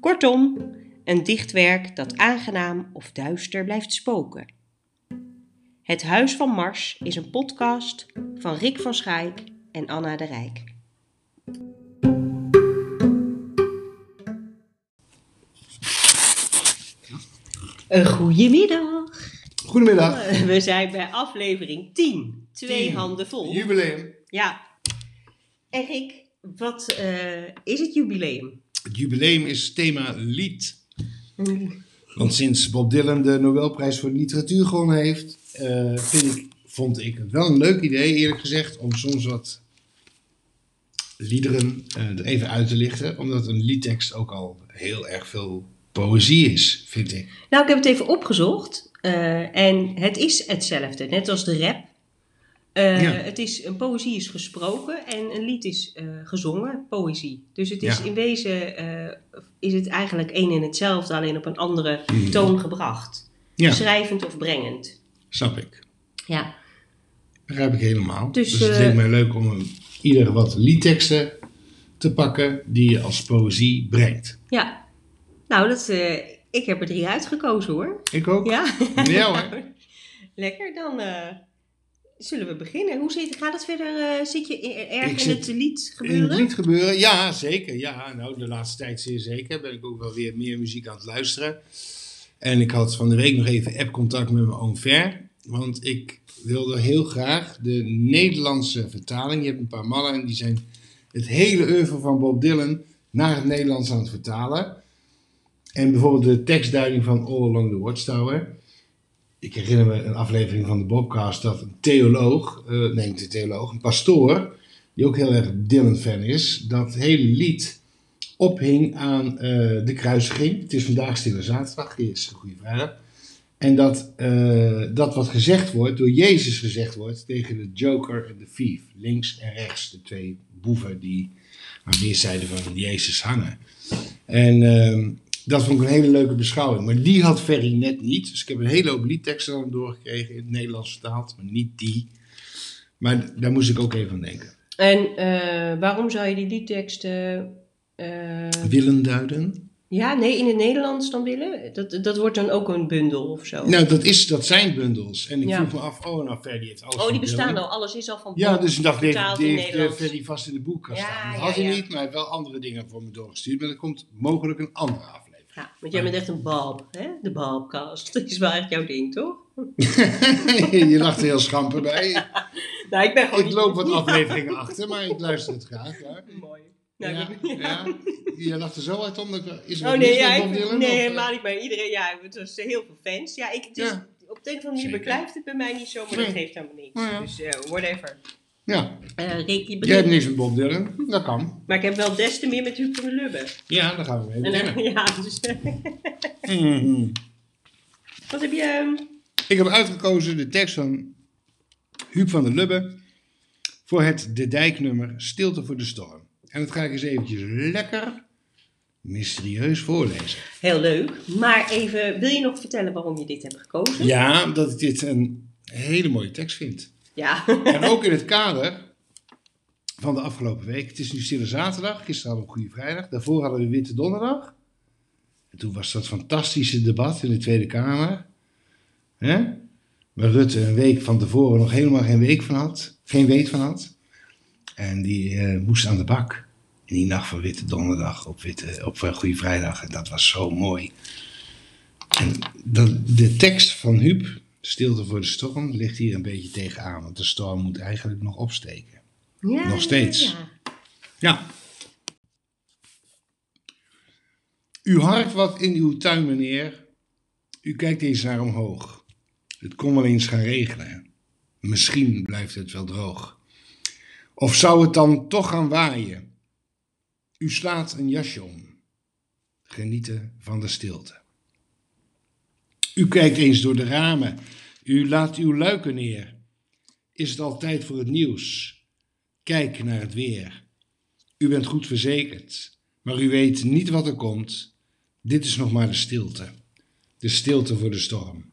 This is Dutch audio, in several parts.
Kortom, een dichtwerk dat aangenaam of duister blijft spoken. Het Huis van Mars is een podcast van Rick van Schaik en Anna de Rijk. Een goedemiddag. Goedemiddag. We zijn bij aflevering 10. Twee handen vol. Jubileum. Ja. En Rick, wat eh, is het jubileum? Het jubileum is thema lied. Want sinds Bob Dylan de Nobelprijs voor de literatuur gewonnen heeft, eh, vind ik, vond ik het wel een leuk idee, eerlijk gezegd, om soms wat liederen eh, er even uit te lichten. Omdat een liedtekst ook al heel erg veel poëzie is, vind ik. Nou, ik heb het even opgezocht. eh, en het is hetzelfde, net als de rap. Eh, Ja. Het is, een poëzie is gesproken en een lied is eh, gezongen, poëzie. Dus het is Ja. in wezen eh, is het eigenlijk één en hetzelfde, alleen op een andere Mhm. toon gebracht. Ja, Schrijvend of brengend. snap ik. Ja. Begrijp ik helemaal. Dus, Dus, het leek mij leuk om een, ieder wat liedteksten te pakken die je als poëzie brengt. ja. Nou, dat, ik heb er drie uitgekozen hoor. Ik ook. Ja. Ja hoor. Lekker, dan zullen we beginnen. Hoe zit, gaat het verder? eh, zit je e- erg Ik in het lied In gebeuren? het lied gebeuren? Ja, zeker. Ja, nou, de laatste tijd zeer zeker. Ben ik ook wel weer meer muziek aan het luisteren. En ik had van de week nog even app-contact met mijn oom Ver. Want ik wilde heel graag de Nederlandse vertaling. Je hebt een paar mannen en die zijn het hele oeuvre van Bob Dylan naar het Nederlands aan het vertalen. En bijvoorbeeld de tekstduiding van All Along the Watchtower. Ik herinner me een aflevering van de Bobcast dat een theoloog, eh, nee een theoloog, een pastoor, die ook heel erg Dylan-fan is, dat hele lied ophing aan eh, de kruisiging. Het is vandaag Stille Zaterdag, is Goede Vrijdag. En dat, eh, dat wat gezegd wordt, door Jezus gezegd wordt tegen de Joker en de Thief. Links en rechts, de twee boeven die aan weerszijden van Jezus hangen. En ehm, dat vond ik een hele leuke beschouwing. Maar die had Ferry net niet. Dus ik heb een hele hoop liedteksten aan hem doorgekregen in het Nederlands vertaald, maar niet die. Maar daar moest ik ook even aan denken. En eh, waarom zou je die liedteksten... eh, Willen duiden? ja, nee, in het Nederlands dan willen? Dat, dat wordt dan ook een bundel of zo? Nou, dat, is, dat zijn bundels. En ik Ja. vroeg me af, oh, nou, Ferry heeft alles oh, die bestaan Dylan. al. Alles is al van Ja, dus ik dacht, die die heeft eh. Ferry vast in de boekkast Ja, staan. Dat ja, had hij niet, maar hij heeft wel andere dingen voor me doorgestuurd. Maar er komt mogelijk een andere aflevering. Ja, want jij bent echt een Bob, hè? De Bobcast. Dat is wel echt jouw ding, toch? je lacht er heel schamper bij. Nou, ik ben gewoon Ik loop wat afleveringen achter, maar ik luister het graag. Ja. Mooi. Nou, Ja, ja. Je lacht er zo uit om. Is er Oh nee, ja, ik, Dylan, nee of, eh? helemaal niet. Maar iedereen, ja, het was heel veel fans. Ja, ik, het is, Ja. op de een of andere manier beklijft het bij mij niet zo, maar Nee. dat geeft helemaal niets. Nou ja. Dus eh, whatever. Ja, Eh jij hebt niks met Bob Dylan. Dat kan. Maar ik heb wel des te meer met Huub van der Lubbe. Ja, dan gaan we mee En, beginnen. ja, dus, Mhm. wat heb je... ehm, Ik heb uitgekozen de tekst van Huub van der Lubbe voor het De Dijknummer Stilte voor de Storm. En dat ga ik eens eventjes lekker mysterieus voorlezen. Heel leuk. Maar even, wil je nog vertellen waarom je dit hebt gekozen? Ja, dat ik dit een hele mooie tekst vind. Ja. En ook in het kader van de afgelopen week. Het is nu Stille Zaterdag, gisteren hadden we Goede Vrijdag. Daarvoor hadden we Witte Donderdag. En toen was dat fantastische debat in de Tweede Kamer. Hè? Waar Rutte een week van tevoren nog helemaal geen week van had. Geen weet van had. En die eh, moest aan de bak. In die nacht van Witte Donderdag op, Witte, op eh, Goede Vrijdag. En dat was zo mooi. En de tekst van Huub, Stilte voor de storm, ligt hier een beetje tegenaan. Want de storm moet eigenlijk nog opsteken. ja Nog steeds. ja. Ja. U harkt wat in uw tuin, meneer. U kijkt eens naar omhoog. Het kon wel eens gaan regenen. Misschien blijft het wel droog. Of zou het dan toch gaan waaien? U slaat een jasje om. genieten van de stilte. U kijkt eens door de ramen, u laat uw luiken neer. Is het al tijd voor het nieuws? Kijk naar het weer. U bent goed verzekerd, maar u weet niet wat er komt. Dit is nog maar de stilte. De stilte voor de storm.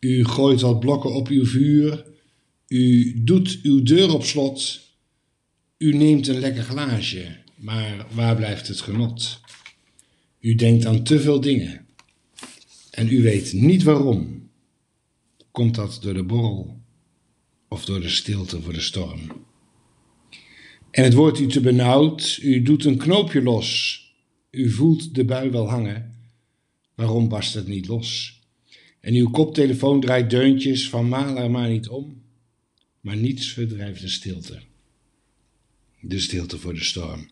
U gooit wat blokken op uw vuur. U doet uw deur op slot. U neemt een lekker glaasje, maar waar blijft het genot? U denkt aan te veel dingen. En u weet niet waarom. Komt dat door de borrel of door de stilte voor de storm? En het wordt u te benauwd, u doet een knoopje los. U voelt de bui wel hangen. Waarom barst het niet los? En uw koptelefoon draait deuntjes van maal er maar niet om. Maar niets verdrijft de stilte. De stilte voor de storm.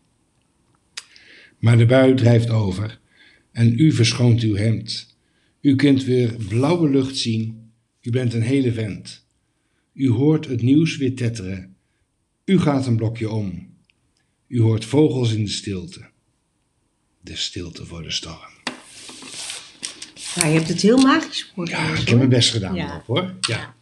Maar de bui drijft over en u verschoont uw hemd. U kunt weer blauwe lucht zien. U bent een hele vent. U hoort het nieuws weer tetteren. U gaat een blokje om. U hoort vogels in de stilte. De stilte voor de storm. Nou, je hebt het heel magisch voorgelezen. Ja, ik heb mijn best gedaan Ja. erop hoor. Ja.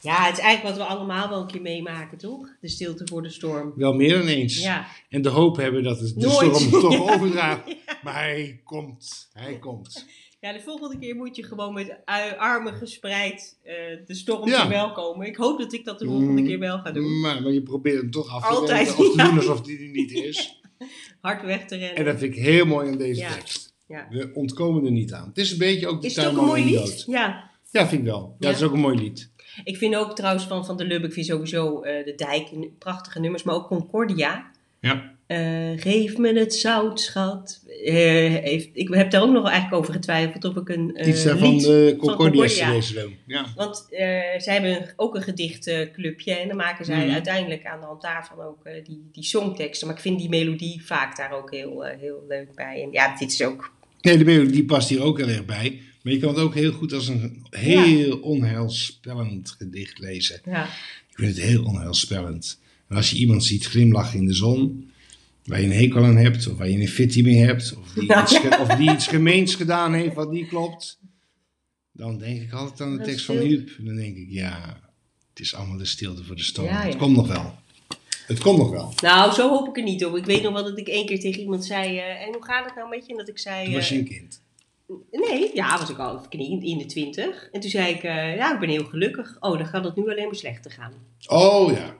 Ja, het is eigenlijk wat we allemaal wel een keer meemaken, toch? De stilte voor de storm. Wel meer dan eens. Ja, En de hoop hebben dat het de Nooit. storm toch Ja. overdraagt. Maar hij komt. Hij komt. Ja de volgende keer moet je gewoon met armen gespreid eh, de storm Ja. verwelkomen. Ik hoop dat ik dat de volgende Mm, keer wel ga doen. Maar, maar je probeert hem toch af te Altijd, wenden of te doen alsof die er niet is. Hard weg te rennen. En dat vind ik heel mooi aan deze tekst. Ja. We ontkomen er niet aan. Het is een beetje ook de Is het ook een mooi de lied? dood. Ja. Ja, vind ik wel. Ja, het is ook een mooi lied. Ik vind ook trouwens van Van der Lubbe, ik vind sowieso eh, de dijk prachtige nummers, maar ook Concordia. Ja. Eh, geef me het zout, schat. Eh, heeft, ik heb daar ook nog eigenlijk over getwijfeld of ik een eh, Iets daarvan de Concordia Concordia. CD doen. Ja. Want zij hebben ook een gedichtclubje en dan maken zij Mhm. uiteindelijk aan de hand daarvan ook die, die songteksten. Maar ik vind die melodie vaak daar ook heel, heel leuk bij. En ja, dit is ook... Nee, de melodie past hier ook heel erg bij. Maar je kan het ook heel goed als een heel onheilspellend gedicht lezen. Ja, Ik vind het heel onheilspellend. En als je iemand ziet glimlachen in de zon, waar je een hekel aan hebt, of waar je een fitty mee hebt, of die, iets, ge- of die iets gemeens gedaan heeft wat niet klopt, dan denk ik altijd aan de Dat tekst van Huub. Dan denk ik, ja, het is allemaal de stilte voor de storm. Ja, ja. Het komt nog wel. Het komt nog wel. Nou, zo hoop ik er niet op. Ik weet nog wel dat ik één keer tegen iemand zei... eh, en hoe gaat het nou met je? En dat ik zei... Toen was je eh, een kind. nee, ja, was ik al in de twintig. En toen zei ik... eh, ja, ik ben heel gelukkig. Oh, dan gaat het nu alleen maar slechter gaan. Oh ja.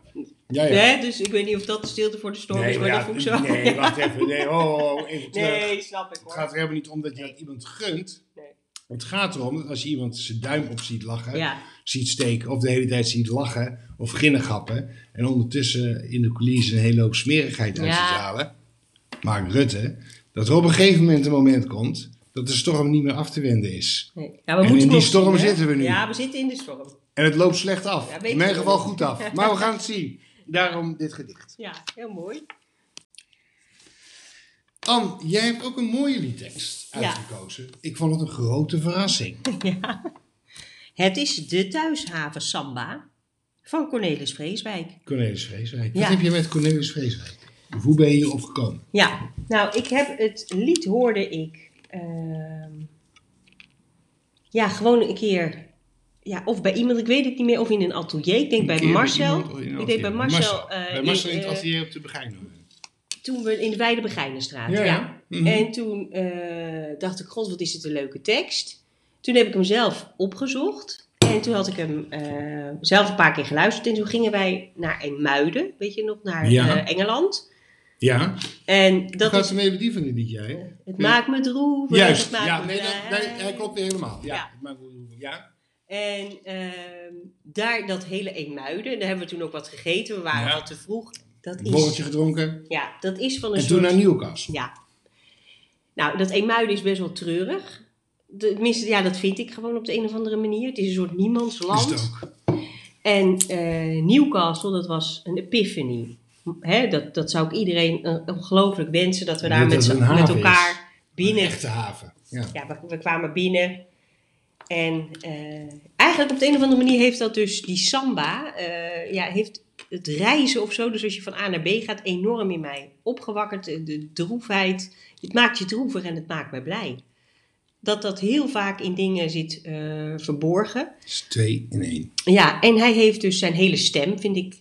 Ja, ja. Hè? Dus ik weet niet of dat de stilte voor de storm is, maar dat vond ik zo. nee, wacht even. Nee, oh, oh, even terug. Nee, snap ik Het gaat er helemaal niet om dat je dat iemand gunt. Nee. Het gaat erom dat als je iemand zijn duim op ziet lachen, Ja, ziet steken, of de hele tijd ziet lachen of ginnengappen, en ondertussen in de coulissen een hele hoop smerigheid uit Ja. halen, Mark Rutte, dat er op een gegeven moment een moment komt dat de storm niet meer af te wenden is. nee. ja we En moeten in die storm zien, zitten we nu. Ja, we zitten in de storm. En het loopt slecht af. In mijn geval goed af. Maar we gaan het zien. Daarom dit gedicht. Ja, heel mooi. Ann, jij hebt ook een mooie liedtekst Ja. uitgekozen. Ik vond het een grote verrassing. Ja. Het is de thuishaven Samba van Cornelis Vreeswijk. Cornelis Vreeswijk. Ja. Wat heb je met Cornelis Vreeswijk? Hoe ben je hierop gekomen? Ja, nou, ik heb het lied hoorde ik. ehm, ja, gewoon een keer. Ja, of bij iemand, ik weet het niet meer, of in een atelier. Ik denk bij Marcel. iemand ik denk bij atelier. Marcel. eh, bij Marcel in in, het eh, atelier op de Begijnen. toen we in de Weide Begijnenstraat. Ja. Mhm. En toen eh, dacht ik, god, wat is het een leuke tekst. Toen heb ik hem zelf opgezocht. En toen had ik hem zelf een paar keer geluisterd. En toen gingen wij naar Eemuiden, weet je nog, naar Ja. Engeland. Ja, En dat gaat is, de melodie van dit liedje, hè? het maakt me droevig. Juist, het maakt ja, me nee, dat, nee, hij klopt helemaal. Ja, Ja. En ehm, daar dat hele Eemuiden, daar hebben we toen ook wat gegeten. We waren Ja. al te vroeg. Dat Een is, borreltje gedronken. ja, dat is van een En soort... toen naar Newcastle. Ja. Nou, dat Eemuiden is best wel treurig. De- Tenminste, ja, dat vind ik gewoon op de een of andere manier. Het is een soort niemandsland. Is het ook. En eh, Newcastle, dat was een epiphany. Hè, dat, dat zou ik iedereen eh, ongelooflijk wensen, dat we daar met, met is. elkaar Een binnen... echte haven. Ja. Ja, we, we kwamen binnen. En eh, eigenlijk op de een of andere manier heeft dat dus die samba, eh, ja, heeft het reizen of zo, dus als je van A naar B gaat, enorm in mij opgewakkerd. De, droefheid, het maakt je droevig en het maakt mij blij. Dat dat heel vaak in dingen zit eh, verborgen. Is twee in één. Ja, en hij heeft dus zijn hele stem, vind ik,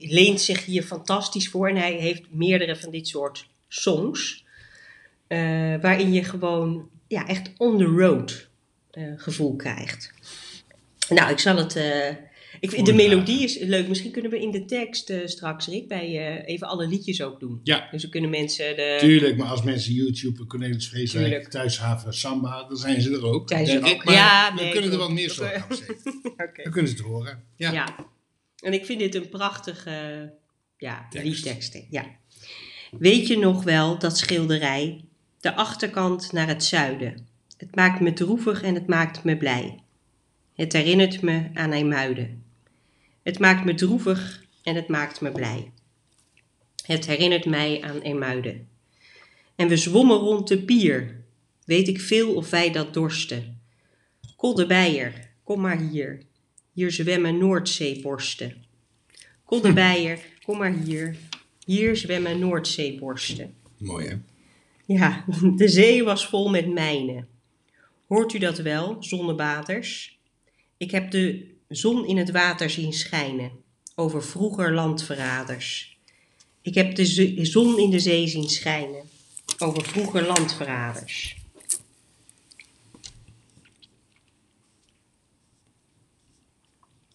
leent zich hier fantastisch voor. En hij heeft meerdere van dit soort songs, waarin je gewoon ja, echt on the road gevoel krijgt. Nou, ik zal het. eh, ik vind, de melodie is leuk. Misschien kunnen we in de tekst eh, straks, Rick, bij, eh, even alle liedjes ook doen. Ja, Dus dan kunnen mensen de. tuurlijk. Maar als mensen YouTube Cornelis Vreeswijk, Tuurlijk. Thuishaven, Samba, dan zijn ze er ook. Zijn ze ook. Maar Ja, we nee, kunnen er wat meer Dat, zorg eh, aan zetten. Oké. Dan kunnen ze het horen. Ja. Ja. En ik vind dit een prachtige ja, Tekst. Ja. Weet je nog wel dat schilderij? De achterkant naar het zuiden. Het maakt me droevig en het maakt me blij. Het herinnert me aan IJmuiden. Het maakt me droevig en het maakt me blij. Het herinnert mij aan IJmuiden. En we zwommen rond de pier. Weet ik veel of wij dat dorsten. Koldebeier, kom maar hier. Hier zwemmen Noordzeeborsten. Koldebeier, kom maar hier. Hier zwemmen Noordzeeborsten. Mooi hè? Ja, de zee was vol met mijnen. Hoort u dat wel, zonnebaters? Ik heb de zon in het water zien schijnen, over vroeger landverraders. Ik heb de zon in de zee zien schijnen, over vroeger landverraders.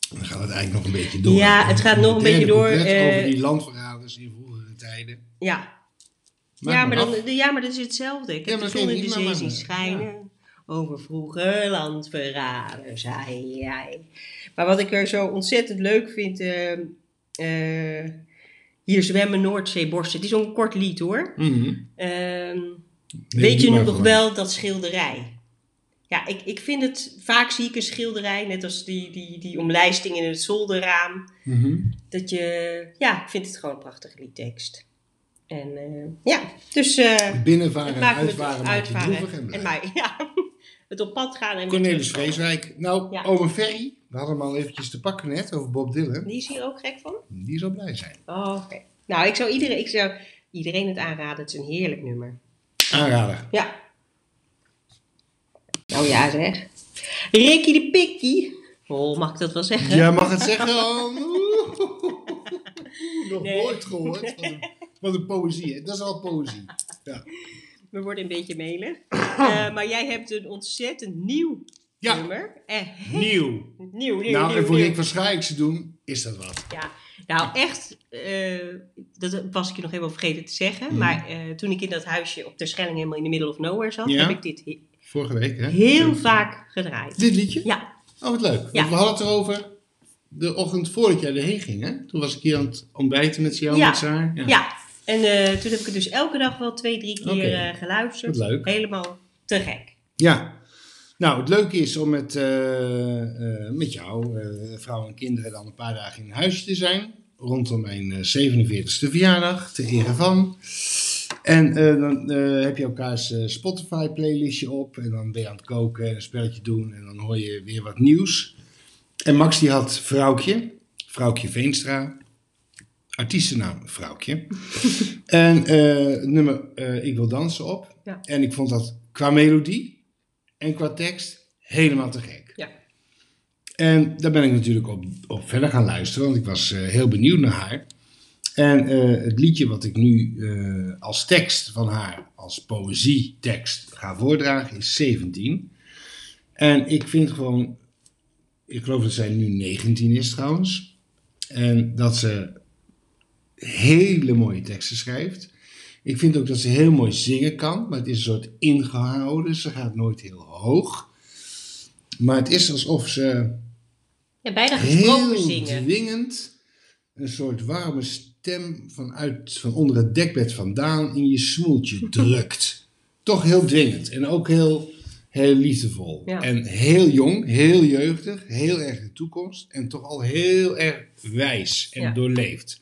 Dan gaat het eigenlijk nog een beetje door. Ja, het gaat nog een beetje door, eh, over die landverraders in vroegere tijden. Ja, Maak ja, maar dan, ja, maar dat is hetzelfde. Ik heb maar de zon in de zee maar- zien maar- schijnen. Over vroeger landverraders. Ai, ai. Maar wat ik er zo ontzettend leuk vind. eh, eh, hier zwemmen Noordzeeborsten. Het is zo'n kort lied hoor. Mhm. Ehm, Nee, weet je maar nog wel dat schilderij? Ja, ik, ik vind het. Vaak zie ik een schilderij. Net als die, die, die omlijsting in het zolderraam. Mhm. Dat je. Ja, ik vind het gewoon een prachtige liedtekst. En eh, ja, dus. eh, Binnenvaren en uitvaren droevig en en mij, ja. Het op pad gaan en Cornelis. Vreeswijk. Nou, Ja. Ome Ferry, we hadden hem al eventjes te pakken net over Bob Dylan. Die is hier ook gek van? Die zal blij zijn. Oh, oké. Nou, ik zou, iedereen, ik zou iedereen het aanraden. Het is een heerlijk nummer. Aanrader. Ja. Nou ja, zeg. Ricky de Pikkie. Oh, mag ik dat wel zeggen? Jij mag het zeggen. oh. Nog Nee. nooit gehoord van de, van de poëzie. hè. Dat is al poëzie. Ja. We worden een beetje melig. Eh, maar jij hebt een ontzettend nieuw Ja. nummer. Eh, Nieuw. nieuw, nieuw, Nou, nieuw, en voor nieuw. Van Schaik te doen, is dat wat. Ja, nou echt, eh, dat was ik je nog helemaal vergeten te zeggen. Mhm. Maar toen ik in dat huisje op de Schelling helemaal in the middle of nowhere zat, Ja. heb ik dit he- Vorige week, hè? heel vaak gedraaid. Dit liedje? Ja, Oh, wat leuk. Want Ja. we hadden het erover de ochtend voordat jij erheen ging, hè? Toen was ik hier aan het ontbijten met jou, Ja. met Saar. ja. En eh, toen heb ik het dus elke dag wel twee, drie keer eh, geluisterd. Leuk. Helemaal te gek. Ja. Nou, het leuke is om met, eh, met jou, vrouw en kinderen, dan een paar dagen in huisje te zijn. Rondom mijn eh, 47e verjaardag, te ere van. En dan heb je elkaars Spotify-playlistje op. En dan ben je aan het koken en een spelletje doen. En dan hoor je weer wat nieuws. En Max die had Vrouwtje, Vrouwtje Veenstra. Artiestennaam Vrouwtje. en eh, het nummer eh, Ik wil dansen op. Ja. En ik vond dat qua melodie en qua tekst helemaal te gek. Ja. En daar ben ik natuurlijk op, op verder gaan luisteren, want ik was eh, heel benieuwd naar haar. En eh, het liedje wat ik nu eh, als tekst van haar, als poëzietekst ga voordragen, is 17. En ik vind gewoon, ik geloof dat zij nu 19 is trouwens. En dat ze hele mooie teksten schrijft. Ik vind ook dat ze heel mooi zingen kan, maar het is een soort ingehouden. Ze gaat nooit heel hoog. Maar het is alsof ze Ja, bijna gesproken zingen. dwingend een soort warme stem vanuit, van onder het dekbed vandaan in je smoeltje drukt. Toch heel dwingend en ook heel, heel liefdevol. Ja. En heel jong, heel jeugdig, heel erg de toekomst en toch al heel erg wijs en Ja. doorleefd.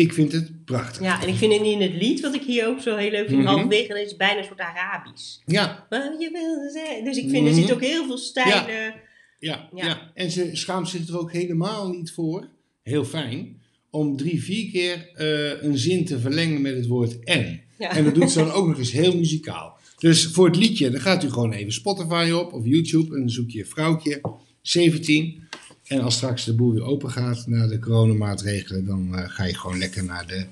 Ik vind het prachtig. Ja, en ik vind het in het lied, wat ik hier ook zo heel leuk vind, Mhm. halverwege, dat is bijna een soort Arabisch. Ja, Wat je wilde zeggen. Dus ik vind, er Mhm. zit ook heel veel stijlen. ja, Ja. ja. En ze schaamt zich er ook helemaal niet voor. heel fijn om drie, vier keer eh, een zin te verlengen met het woord en. Ja. En dat doet ze dan ook nog eens heel muzikaal. Dus voor het liedje, dan gaat u gewoon even Spotify op of YouTube en dan zoek je vrouwtje 17. En als straks de boel weer open gaat na de coronamaatregelen, dan eh, ga je gewoon lekker naar, de,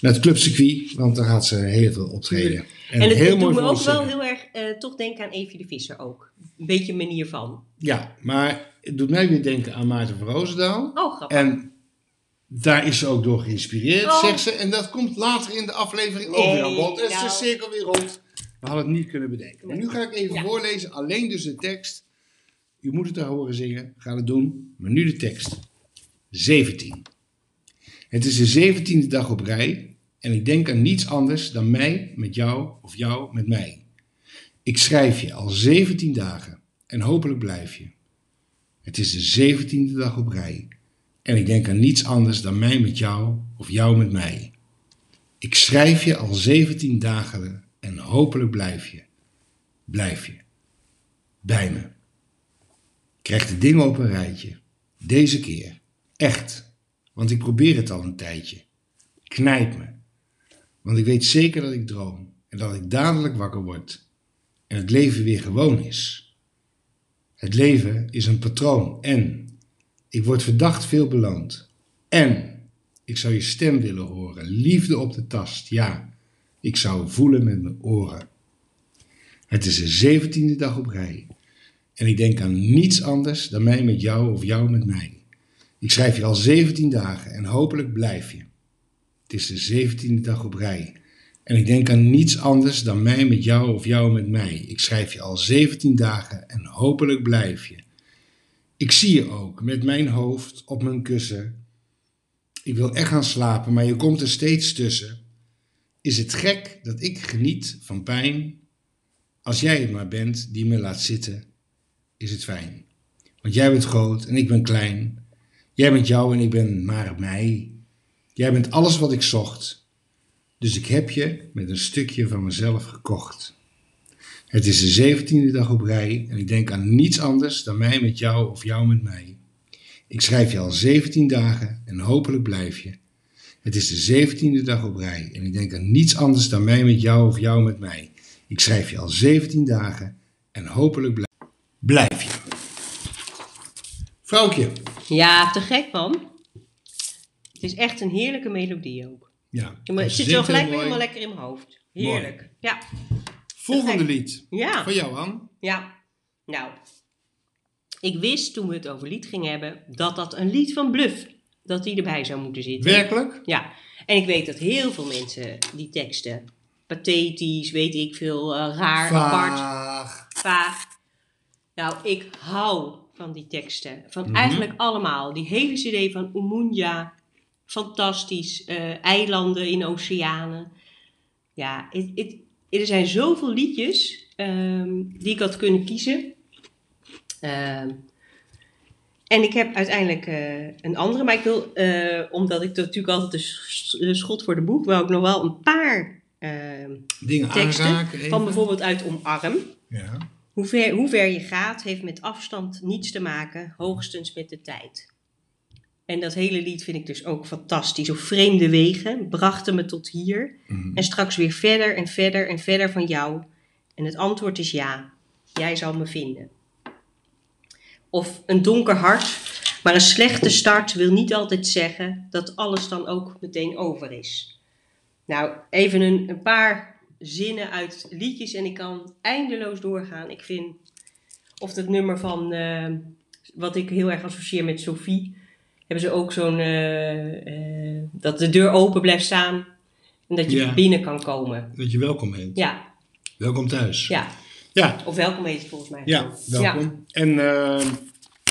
naar het clubcircuit, want daar gaat ze heel veel optreden. En, het, heel het doet me ook wel heel erg eh, toch denken aan Evie de Visser ook. Een beetje een manier van. Ja, maar het doet mij weer denken aan Maarten van Roosendaal. Oh, grappig. En daar is ze ook door geïnspireerd, Oh. zegt ze. En dat komt later in de aflevering ook weer aan bod. En is nou. de cirkel weer rond. We hadden het niet kunnen bedenken. Maar nu ga ik even Ja. voorlezen, alleen dus de tekst. U moet het daar horen zingen, ga het doen. Maar nu de tekst. 17. Het is de zeventiende dag op rij en ik denk aan niets anders dan mij met jou of jou met mij. Ik schrijf je al 17 dagen en hopelijk blijf je. Het is de zeventiende dag op rij en ik denk aan niets anders dan mij met jou of jou met mij. Ik schrijf je al 17 dagen en hopelijk blijf je. Blijf je. Bij me. Krijg de dingen op een rijtje. Deze keer. Echt. Want ik probeer het al een tijdje. Knijp me. Want ik weet zeker dat ik droom en dat ik dadelijk wakker word en het leven weer gewoon is. Het leven is een patroon en ik word verdacht veel beloond. En ik zou je stem willen horen, liefde op de tast, ja. Ik zou voelen met mijn oren. Het is de zeventiende dag op rij en ik denk aan niets anders dan mij met jou of jou met mij. Ik schrijf je al 17 dagen en hopelijk blijf je. Het is de zeventiende dag op rij en ik denk aan niets anders dan mij met jou of jou met mij. Ik schrijf je al 17 dagen en hopelijk blijf je. Ik zie je ook met mijn hoofd op mijn kussen. Ik wil echt gaan slapen, maar je komt er steeds tussen. Is het gek dat ik geniet van pijn? Als jij het maar bent die me laat zitten, is het fijn. Want jij bent groot en ik ben klein. Jij bent jou en ik ben maar mij. Jij bent alles wat ik zocht. Dus ik heb je met een stukje van mezelf gekocht. Het is de zeventiende dag op rij en ik denk aan niets anders dan mij met jou of jou met mij. Ik schrijf je al 17 dagen en hopelijk blijf je. Het is de zeventiende dag op rij en ik denk aan niets anders dan mij met jou of jou met mij. Ik schrijf je al 17 dagen en hopelijk blij- blijf je. Vrouwtje. Ja, te gek man. Het is echt een heerlijke melodie ook. Ja, maar het zit zo gelijk weer helemaal lekker in mijn hoofd. Heerlijk. Ja. Volgende lied. Ja. Van jou. Ja. Nou. Ik wist toen we het over lied gingen hebben, dat dat een lied van Bluff, dat die erbij zou moeten zitten. Werkelijk? Ja. En ik weet dat heel veel mensen die teksten, pathetisch, weet ik veel, eh, raar, apart, Vaag. Nou, ik hou van die teksten. Van Mhm. eigenlijk allemaal. Die hele cd van Umunja. Fantastisch. eh, eilanden in oceanen. Ja, er zijn zoveel liedjes ehm, die ik had kunnen kiezen. Ehm, en ik heb uiteindelijk eh, een andere. Maar ik wil, eh, omdat ik natuurlijk altijd de, sch- de schot voor de boeg, wil ik nog wel een paar ehm, Dingen teksten. aanraken. even. Van bijvoorbeeld uit Omarm. Ja. Hoe ver, hoe ver je gaat heeft met afstand niets te maken, hoogstens met de tijd. En dat hele lied vind ik dus ook fantastisch. Op vreemde wegen brachten me tot hier. Mhm. En straks weer verder en verder en verder van jou. En het antwoord is ja. Jij zal me vinden. Of een donker hart, maar een slechte start wil niet altijd zeggen dat alles dan ook meteen over is. Nou, even een, een paar zinnen uit liedjes en ik kan eindeloos doorgaan. Ik vind, of het nummer van, eh, wat ik heel erg associeer met Sophie, hebben ze ook zo'n, eh, eh, dat de deur open blijft staan en dat je Ja. binnen kan komen. Dat je welkom bent. Ja, Welkom thuis. ja. Ja, Of welkom heet het volgens mij. ja welkom. En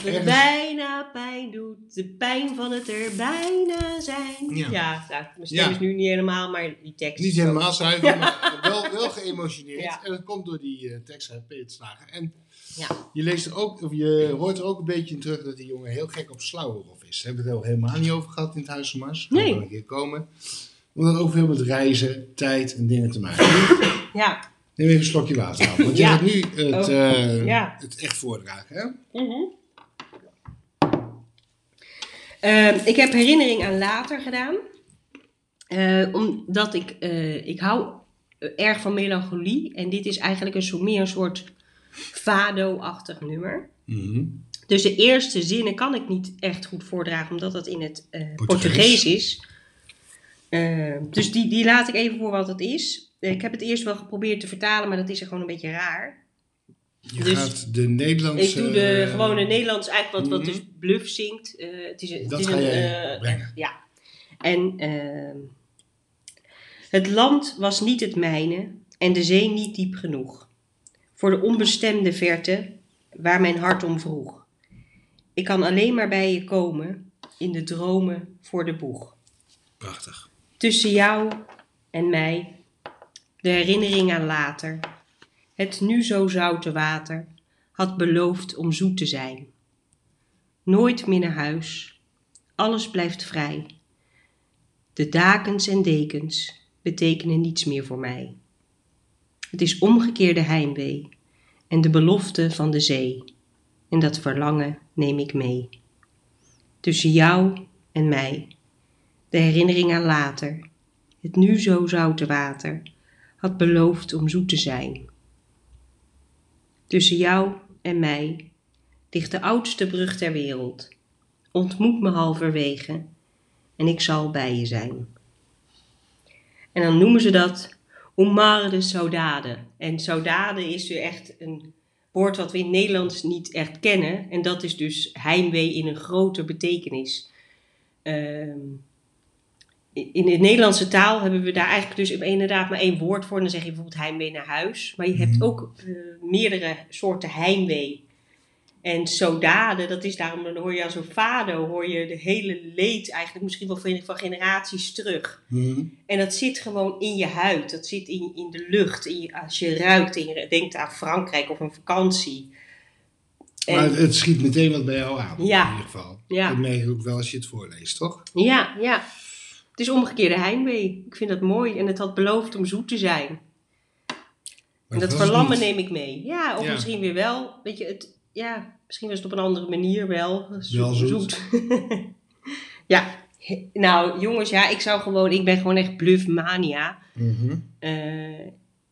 Dat het Ergens- bijna pijn doet, de pijn van het er bijna zijn. Ja. Ja, nou, mijn stem Ja. is nu niet helemaal, maar die tekst. niet helemaal zuiver, maar wel, wel geëmotioneerd. Ja. En dat komt door die eh, tekst uit Peter Slager. En Ja. je, leest er ook, of je hoort er ook een beetje in terug dat die jongen heel gek op Slauwerhof is. Daar hebben we het al helemaal niet over gehad in het Huis van Mars. Nee. wel een keer komen. Omdat het ook veel met reizen, tijd en dingen te maken heeft. Ja. Neem even een slokje water af. Want je gaat nu het, Oh. eh, Ja. het echt voordragen. Hè? Mhm. Ehm, ik heb herinnering aan later gedaan. Eh, omdat ik, eh, ik hou erg van melancholie. En dit is eigenlijk een meer een soort fado-achtig nummer. Mhm. Dus de eerste zinnen kan ik niet echt goed voordragen, omdat dat in het eh, Portugees. Portugees is. Eh, dus die, die laat ik even voor wat het is. Ik heb het eerst wel geprobeerd te vertalen, maar dat is er gewoon een beetje raar. Je Dus gaat de Nederlandse... Ik doe de gewone Nederlands eigenlijk wat, wat mhm. dus Bluff zingt. Eh, het is, het Dat is ga een, jij eh, brengen. ja. En ehm, het land was niet het mijne en de zee niet diep genoeg. Voor de onbestemde verte waar mijn hart om vroeg. Ik kan alleen maar bij je komen in de dromen voor de boeg. Prachtig. Tussen jou en mij, de herinnering aan later, het nu zo zoute water, had beloofd om zoet te zijn. Nooit meer naar huis, alles blijft vrij. De dakens en dekens betekenen niets meer voor mij. Het is omgekeerde heimwee en de belofte van de zee. En dat verlangen neem ik mee. Tussen jou en mij, de herinnering aan later, het nu zo zoute water, had beloofd om zoet te zijn. Tussen jou en mij ligt de oudste brug ter wereld. Ontmoet me halverwege en ik zal bij je zijn. En dan noemen ze dat Omar de Saudade. En saudade is weer echt een woord wat we in het Nederlands niet echt kennen. En dat is dus heimwee in een grote betekenis. Ehm, in de Nederlandse taal hebben we daar eigenlijk dus inderdaad maar één woord voor. Dan zeg je bijvoorbeeld heimwee naar huis. Maar je hebt Mhm. ook eh, meerdere soorten heimwee. En saudade, dat is daarom, dan hoor je als een fado, hoor je de hele leed eigenlijk misschien wel van, van generaties terug. Mhm. En dat zit gewoon in je huid, dat zit in, in de lucht. In je- als je ruikt en je denkt aan Frankrijk of een vakantie. En- Maar het, het schiet meteen wat bij jou aan, Ja. in ieder geval. Ja. Dat merk je ook wel als je het voorleest, toch? Ja, ja. Het is omgekeerde heimwee. Ik vind dat mooi. En het had beloofd om zoet te zijn. En dat verlammen niet. neem ik mee. Ja, of Ja. misschien weer wel. Weet je, het, ja, misschien was het op een andere manier wel. Wel zoet. ja, nou jongens, ja, ik zou gewoon, ik ben gewoon echt bluffmania. Mhm. Eh,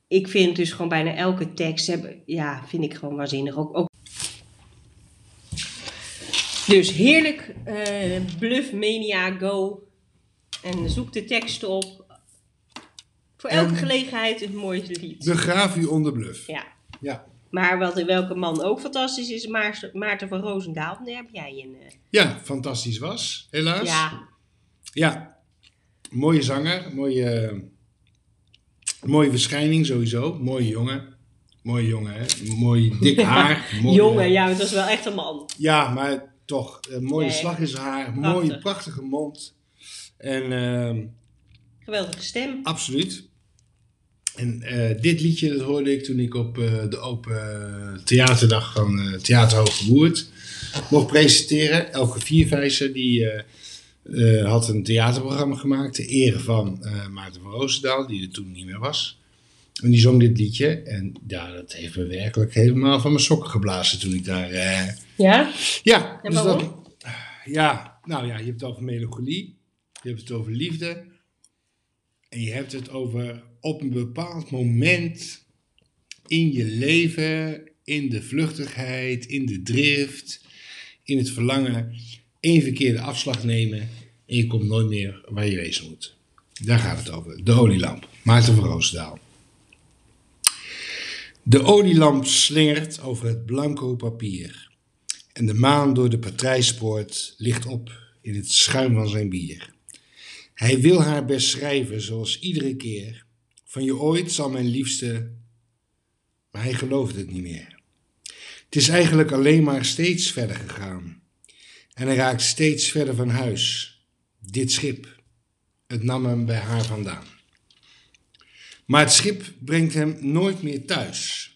ik vind dus gewoon bijna elke tekst, hebben, ja, vind ik gewoon waanzinnig. Ook, ook. Dus heerlijk, eh bluffmania, go. En zoek de teksten op. Voor elke En- gelegenheid een mooi lied. Begraaf u onder bluff. Ja. Ja. Maar wat, welke man ook fantastisch is, Maarten, Maarten van Roosendaal. Daar heb jij een. eh, Ja, fantastisch was, helaas. ja, Ja, mooie zanger, mooie, mooie verschijning sowieso. Mooie jongen. Mooie jongen, hè? Mooi dik haar. jongen, ja, het was wel echt een man. Ja, maar toch, een mooie Nee. slag in zijn haar. Prachtig. Mooie, prachtige mond. En ehm, Geweldige stem. absoluut. En eh, dit liedje dat hoorde ik toen ik op eh, de open theaterdag van eh Theater Hooggewoerd mocht presenteren. Elke Vierwijzer die had een theaterprogramma gemaakt ter ere van Maarten van Roosendaal, die er toen niet meer was. En die zong dit liedje. En ja, dat heeft me werkelijk helemaal van mijn sokken geblazen toen ik daar... Ja? ja, dus dat, ja, nou ja, je hebt het over melancholie, je hebt het over liefde en je hebt het over op een bepaald moment in je leven, in de vluchtigheid, in de drift, in het verlangen, één verkeerde afslag nemen en je komt nooit meer waar je wezen moet. Daar gaat het over. De olielamp. Maarten van Roosendaal. De olielamp slingert over het blanco papier. En de maan door de patrijspoort ligt op in het schuim van zijn bier. Hij wil haar best schrijven zoals iedere keer. Van je ooit zal mijn liefste. Maar hij gelooft het niet meer. Het is eigenlijk alleen maar steeds verder gegaan. En hij raakt steeds verder van huis. Dit schip. Het nam hem bij haar vandaan. Maar het schip brengt hem nooit meer thuis.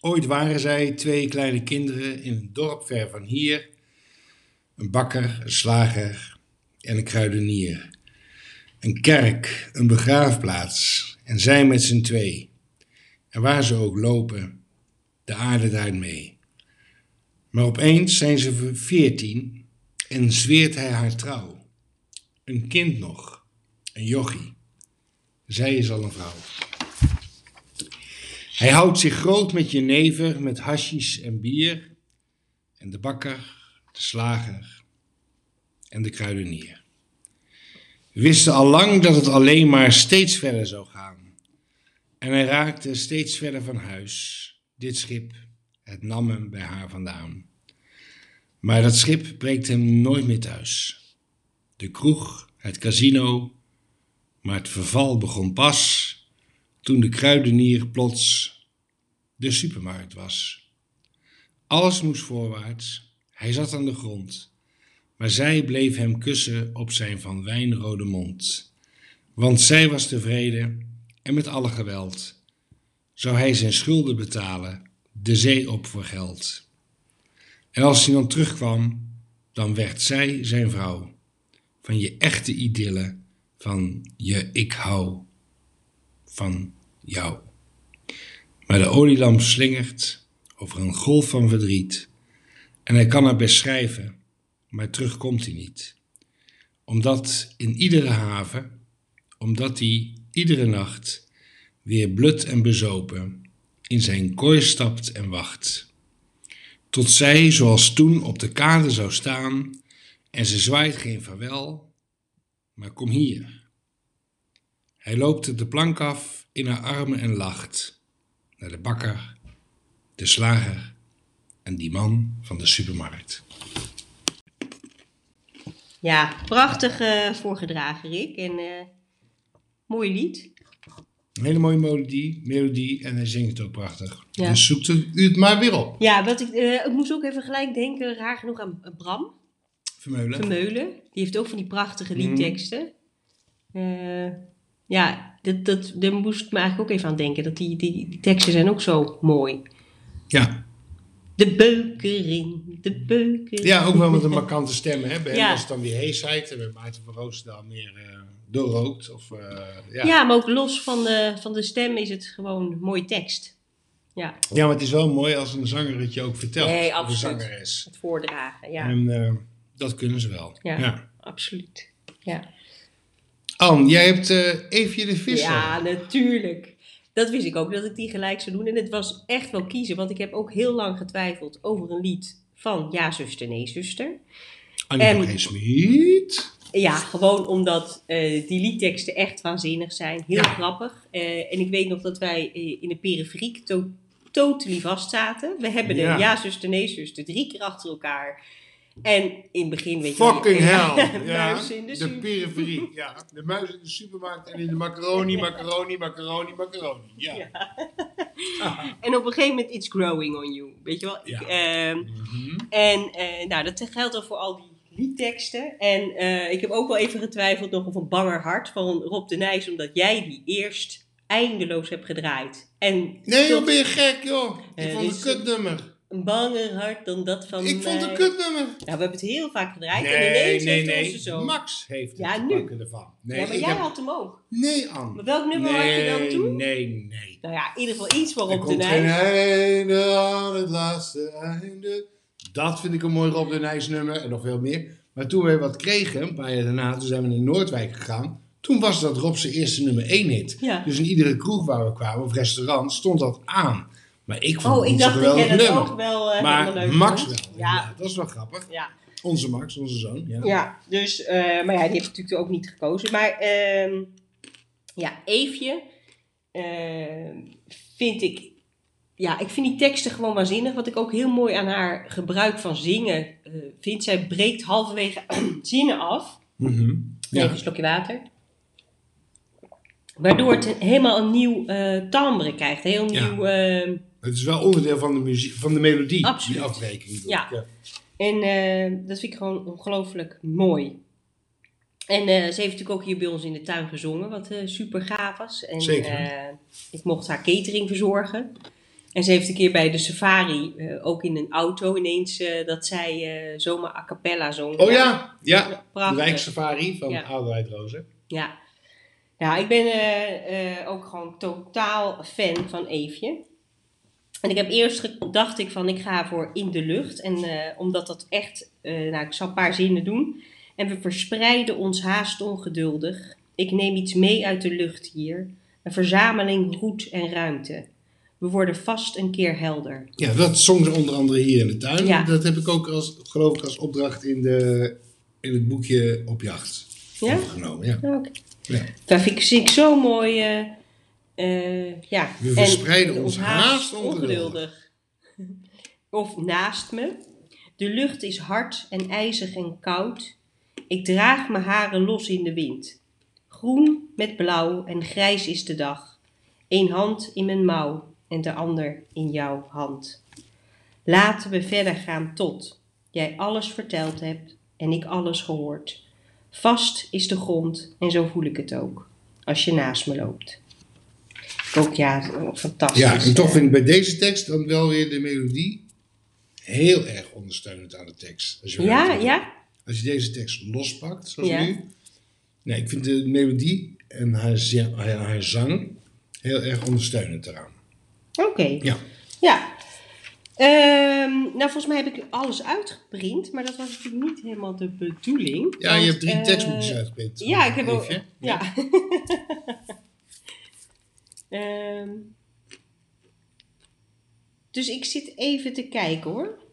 Ooit waren zij twee kleine kinderen in een dorp ver van hier. Een bakker, een slager en een kruidenier. Een kerk, een begraafplaats en zij met z'n twee. En waar ze ook lopen, de aarde draait mee. Maar opeens zijn ze veertien en zweert hij haar trouw. Een kind nog, een jochie. Zij is al een vrouw. Hij houdt zich groot met jenever, met hashish en bier. En de bakker, de slager en de kruidenier. We wisten al lang dat het alleen maar steeds verder zou gaan. En hij raakte steeds verder van huis. Dit schip, het nam hem bij haar vandaan. Maar dat schip breekt hem nooit meer thuis. De kroeg, het casino, maar het verval begon pas toen de kruidenier plots de supermarkt was. Alles moest voorwaarts, hij zat aan de grond, maar zij bleef hem kussen op zijn van wijnrode mond. Want zij was tevreden en met alle geweld zou hij zijn schulden betalen, de zee op voor geld. En als hij dan terugkwam, dan werd zij zijn vrouw, van je echte idylle, van je ik hou van jou. Maar de olielamp slingert over een golf van verdriet. En hij kan haar beschrijven, maar terug komt hij niet. Omdat in iedere haven, omdat hij iedere nacht weer blut en bezopen in zijn kooi stapt en wacht. Tot zij, zoals toen, op de kade zou staan en ze zwaait geen vaarwel, maar kom hier. Hij loopt de plank af in haar armen en lacht naar de bakker, de slager en die man van de supermarkt. Ja, prachtig eh, voorgedragen, Rick. En eh mooi lied. Een hele mooie melodie, melodie en hij zingt het ook prachtig. Ja. Dus zoekt u het maar weer op. Ja, wat ik, eh, ik moest ook even gelijk denken, raar genoeg, aan Bram Vermeulen. Vermeulen. Die heeft ook van die prachtige Mhm. liedteksten. Ja, dat, dat, daar moest ik me eigenlijk ook even aan denken. Dat die, die, die teksten zijn ook zo mooi. Ja. De beukering, de ja, ook wel met een markante stem. Hè? Bij hem Ja. was het dan weer heesheid en bij Maarten van Roosendaal meer eh, doorrookt. Of, eh, ja. Ja. maar ook los van de, van de stem is het gewoon mooie tekst. Ja, ja, maar het is wel mooi als een zanger het je ook vertelt. Nee, of een absoluut. zangeres. het voordragen. Ja, En eh, dat kunnen ze wel. Ja. ja. absoluut. Ja. Ann, jij hebt eh Eefje de Visser. Ja, natuurlijk. Dat wist ik ook, dat ik die gelijk zou doen. En het was echt wel kiezen, want ik heb ook heel lang getwijfeld over een lied van Ja, zuster, nee, zuster. Annie En-. Smit. Ja, gewoon omdat eh, die liedteksten echt waanzinnig zijn. Heel Ja. grappig. Eh, en ik weet nog dat wij eh, in de periferiek to totally vast zaten. We hebben de Ja. Ja, zuster, nee, zuster drie keer achter elkaar. En in het begin weet je Fucking je- hell. Ja, Muis in de de periferie. Ja, de muis in de supermarkt en in de macaroni, macaroni, macaroni, macaroni. Ja. Ja. En op een gegeven moment, it's growing on you. Weet je wel? Ik, Ja. ehm, Mhm. En eh, nou, dat geldt dan voor al die liedteksten. En eh, ik heb ook wel even getwijfeld nog of een banger hart van Rob de Nijs, omdat jij die eerst eindeloos hebt gedraaid. En Nee joh, tot ben je gek joh. Ik Eh, vond het een kutnummer. Een banger hart dan dat van Ik vond het een kutnummer. Nou, we hebben het heel vaak gedraaid en Nee, ineens nee, heeft nee. onze zoon... Max heeft Ja, het nu. pakken ervan. Nee, ja, maar ik jij heb- had hem ook. Nee, Ann. Maar welk nummer had je dan Nee, toen? nee, nee. Nou ja, in ieder geval iets Rob de geen Nijs. einde aan het laatste einde. Dat vind ik een mooi Rob de Nijs nummer en nog veel meer. Maar toen we wat kregen, een paar jaar daarna, toen zijn we naar Noordwijk gegaan. Toen was dat Rob zijn eerste nummer 1 hit. Ja. Dus in iedere kroeg waar we kwamen, of restaurant, stond dat aan. Maar ik vond Oh, ik dacht dat jij dat ook wel eh maar leuk Max vond. wel. Ja. Ja, dat is wel grappig. ja. Onze Max, onze zoon. Ja. Ja, dus, eh, maar ja, die heeft natuurlijk ook niet gekozen. Maar ehm, ja, Eefje ehm, vind ik, ja, ik vind die teksten gewoon waanzinnig. Wat ik ook heel mooi aan haar gebruik van zingen eh, vind. Zij breekt halverwege zinnen af. Even ja. een slokje water. Waardoor het helemaal een nieuw timbre krijgt. Heel nieuw... Het is wel onderdeel van de, muziek, van de melodie, Absoluut. die afrekening. Ja. En eh, dat vind ik gewoon ongelooflijk mooi. En eh, ze heeft natuurlijk ook hier bij ons in de tuin gezongen, wat eh, super gaaf was. En, Zeker. ik mocht haar catering verzorgen. En ze heeft een keer bij de safari, ook in een auto, ineens dat zij zomaar a cappella zong. Oh ja, ja. De prachtig. wijksafari van Ja. Adelheid Rozen. Ja. Ja, ik ben ook gewoon totaal fan van Eefje. En ik heb eerst gedacht ik van ik ga voor in de lucht. En eh, omdat dat echt, eh, nou ik zal een paar zinnen doen. En we verspreiden ons haast ongeduldig. Ik neem iets mee uit de lucht hier. Een verzameling roet en ruimte. We worden vast een keer helder. Ja, dat zong ze onder andere hier in de tuin. Ja. Dat heb ik ook als, geloof ik als opdracht in, de, in het boekje op jacht Ja? opgenomen. Ja. Oké. Ja. Dat vind ik, ik zo mooi. eh, eh, ja. We En verspreiden ons haast ongeduldig. Of naast me. De lucht is hard en ijzig en koud. Ik draag mijn haren los in de wind. Groen met blauw en grijs is de dag. Eén hand in mijn mouw en de ander in jouw hand. Laten we verder gaan tot jij alles verteld hebt en ik alles gehoord. Vast is de grond en zo voel ik het ook, als je naast me loopt. Ook ja, fantastisch. Ja, en toch vind ik bij deze tekst dan wel weer de melodie heel erg ondersteunend aan de tekst. Als je, Ja, weet- ja? als je deze tekst lospakt, zoals Ja. nu. Nee, ik vind de melodie en haar, haar, zang heel erg ondersteunend eraan. Oké. Ja. Ja. Ehm, nou, volgens mij heb ik alles uitgeprint, maar dat was natuurlijk niet helemaal de bedoeling. Ja, je hebt drie eh, tekstboekjes uitgeprint. Ja, ik heb ook. Ja. Ehm, dus ik zit even te kijken hoor.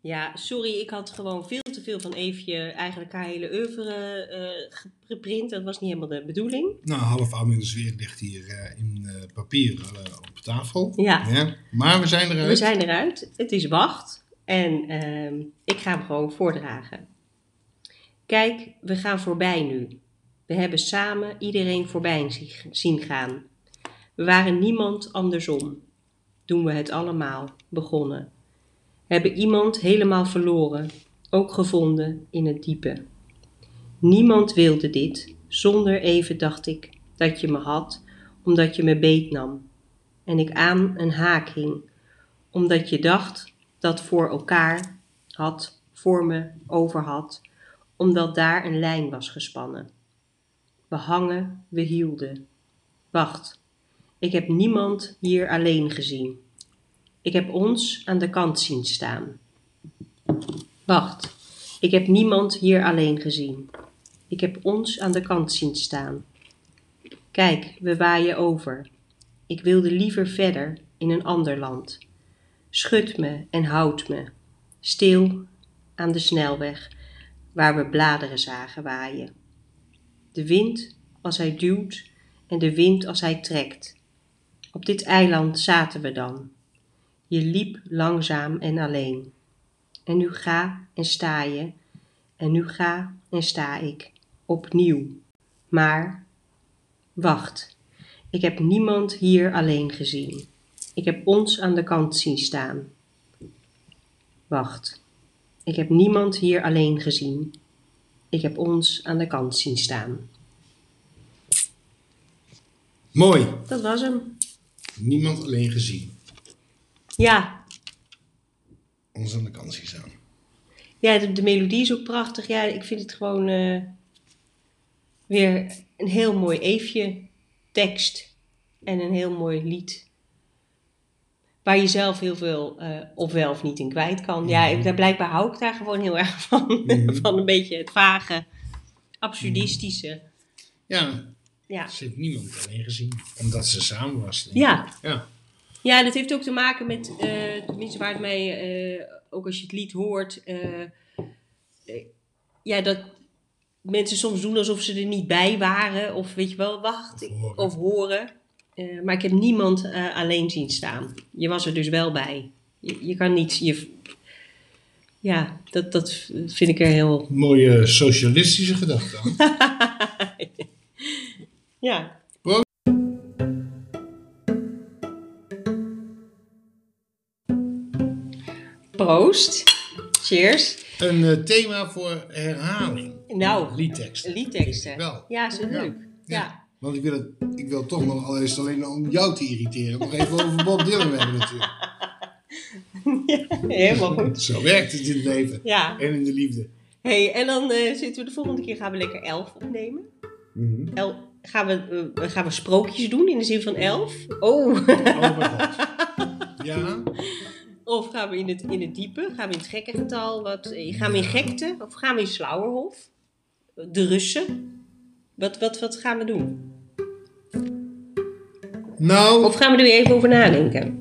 Ja, sorry, ik had gewoon veel te veel van Eefje eigenlijk haar hele oeuvre eh, geprint. Dat was niet helemaal de bedoeling. Nou, half Amelis weer ligt hier eh, in eh, papier op tafel. Ja. Maar we zijn eruit. We zijn eruit. Het is wacht. En ehm, ik ga hem gewoon voordragen. Kijk, we gaan voorbij nu. We hebben samen iedereen voorbij zie- zien gaan. We waren niemand andersom. Doen we het allemaal begonnen. Hebben iemand helemaal verloren, ook gevonden in het diepe. Niemand wilde dit. Zonder even dacht ik dat je me had, omdat je me beet nam. En ik aan een haak hing omdat je dacht dat voor elkaar had, voor me over had, omdat daar een lijn was gespannen. We hangen, we hielden. Wacht, ik heb niemand hier alleen gezien. Ik heb ons aan de kant zien staan. Wacht, ik heb niemand hier alleen gezien. Ik heb ons aan de kant zien staan. Kijk, we waaien over. Ik wilde liever verder in een ander land. Schud me en houd me, stil aan de snelweg waar we bladeren zagen waaien. De wind als hij duwt en de wind als hij trekt. Op dit eiland zaten we dan. Je liep langzaam en alleen. En nu ga en sta je, en nu ga en sta ik, opnieuw. Maar, wacht, ik heb niemand hier alleen gezien. Ik heb ons aan de kant zien staan. Wacht, ik heb niemand hier alleen gezien. Ik heb ons aan de kant zien staan. Mooi. Dat was hem. Niemand alleen gezien. Ja, Ons aan de kant zien staan. ja de, de melodie is ook prachtig. Ja, ik vind het gewoon eh, weer een heel mooi eefje tekst en een heel mooi lied. Waar je zelf heel veel eh, of wel of niet in kwijt kan. Ja, ik, daar, blijkbaar hou ik daar gewoon heel erg van. Mhm. van een beetje het vage, absurdistische. Ja, Ja. ze heeft niemand alleen gezien. Omdat ze samen was. Ja, Ja. Ja, dat heeft ook te maken met, eh tenminste waar het mij, eh, ook als je het lied hoort, ja, dat mensen soms doen alsof ze er niet bij waren, of weet je wel, wacht, Of ik- horen. of horen. Eh, maar ik heb niemand eh, alleen zien staan. Je was er dus wel bij. Je, je kan niet, je, ja, dat, dat vind ik er heel, Mooie socialistische gedachte. aan. ja. Proost. Proost. Cheers. Een eh, thema voor herhaling. Nou, Liedteksten. liedteksten. Wel. Ja, is Ja. leuk. ja. Want ik wil, het, ik wil toch nog, al is het alleen om jou te irriteren, nog even over Bob Dylan hebben natuurlijk. Helemaal goed. Zo werkt het in het leven. Ja. En in de liefde. Hey, en dan eh, zitten we de volgende keer gaan we lekker elf opnemen. Mhm. El, gaan we, eh, gaan we sprookjes doen in de zin van elf? Oh. Oh mijn god. Ja? Of gaan we in het, in het diepe? Gaan we in het gekke getal? Wat, eh, gaan we in gekte? Of gaan we in Slauerhof? De Russen? Wat, wat, wat gaan we doen? Nou, Of gaan we er weer even over nadenken?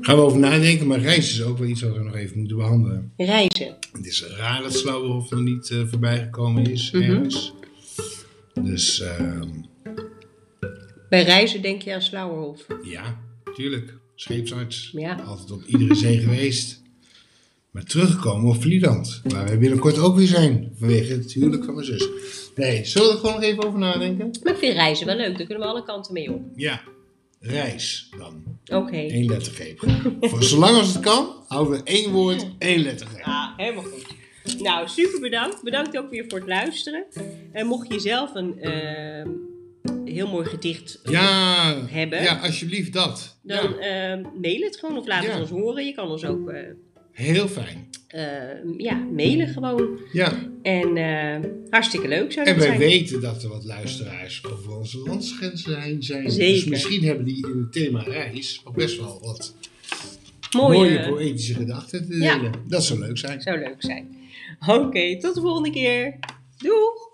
gaan we over nadenken, maar reizen is ook wel iets wat we nog even moeten behandelen. Reizen. Het is raar dat Slauwerhof nog niet eh, voorbij gekomen is Mhm. ergens. Dus ehm, Bij reizen denk je aan Slauerhof. ja, tuurlijk. Scheepsarts. Ja. Altijd op iedere zee geweest. Maar teruggekomen op Vlieland. Waar wij binnenkort ook weer zijn. Vanwege het huwelijk van mijn zus. Nee, zullen we er gewoon nog even over nadenken? Maar ik vind reizen wel leuk. Daar kunnen we alle kanten mee op. Ja. Reis dan. Oké. Eén lettergreep. Voor zolang als het kan, houden we één woord, één lettergreep. Ah, helemaal goed. Nou, super bedankt. Bedankt ook weer voor het luisteren. En mocht je zelf een ehm, heel mooi gedicht Ja, Hebben. ja, alsjeblieft dat. Dan Ja, ehm, mail het gewoon of laat Ja. het ons horen. Je kan ons ook eh, heel fijn. ehm, ja, mailen gewoon. Ja, En ehm, hartstikke leuk zou en dat wij zijn. weten dat er wat luisteraars over onze landsgrenzen heen zijn. Dus Zeker. misschien hebben die in het thema reis ook best wel wat Mooie, mooie poëtische gedachten te Ja. delen. Dat zou leuk zijn. zou leuk zijn. Oké, tot de volgende keer. Doeg!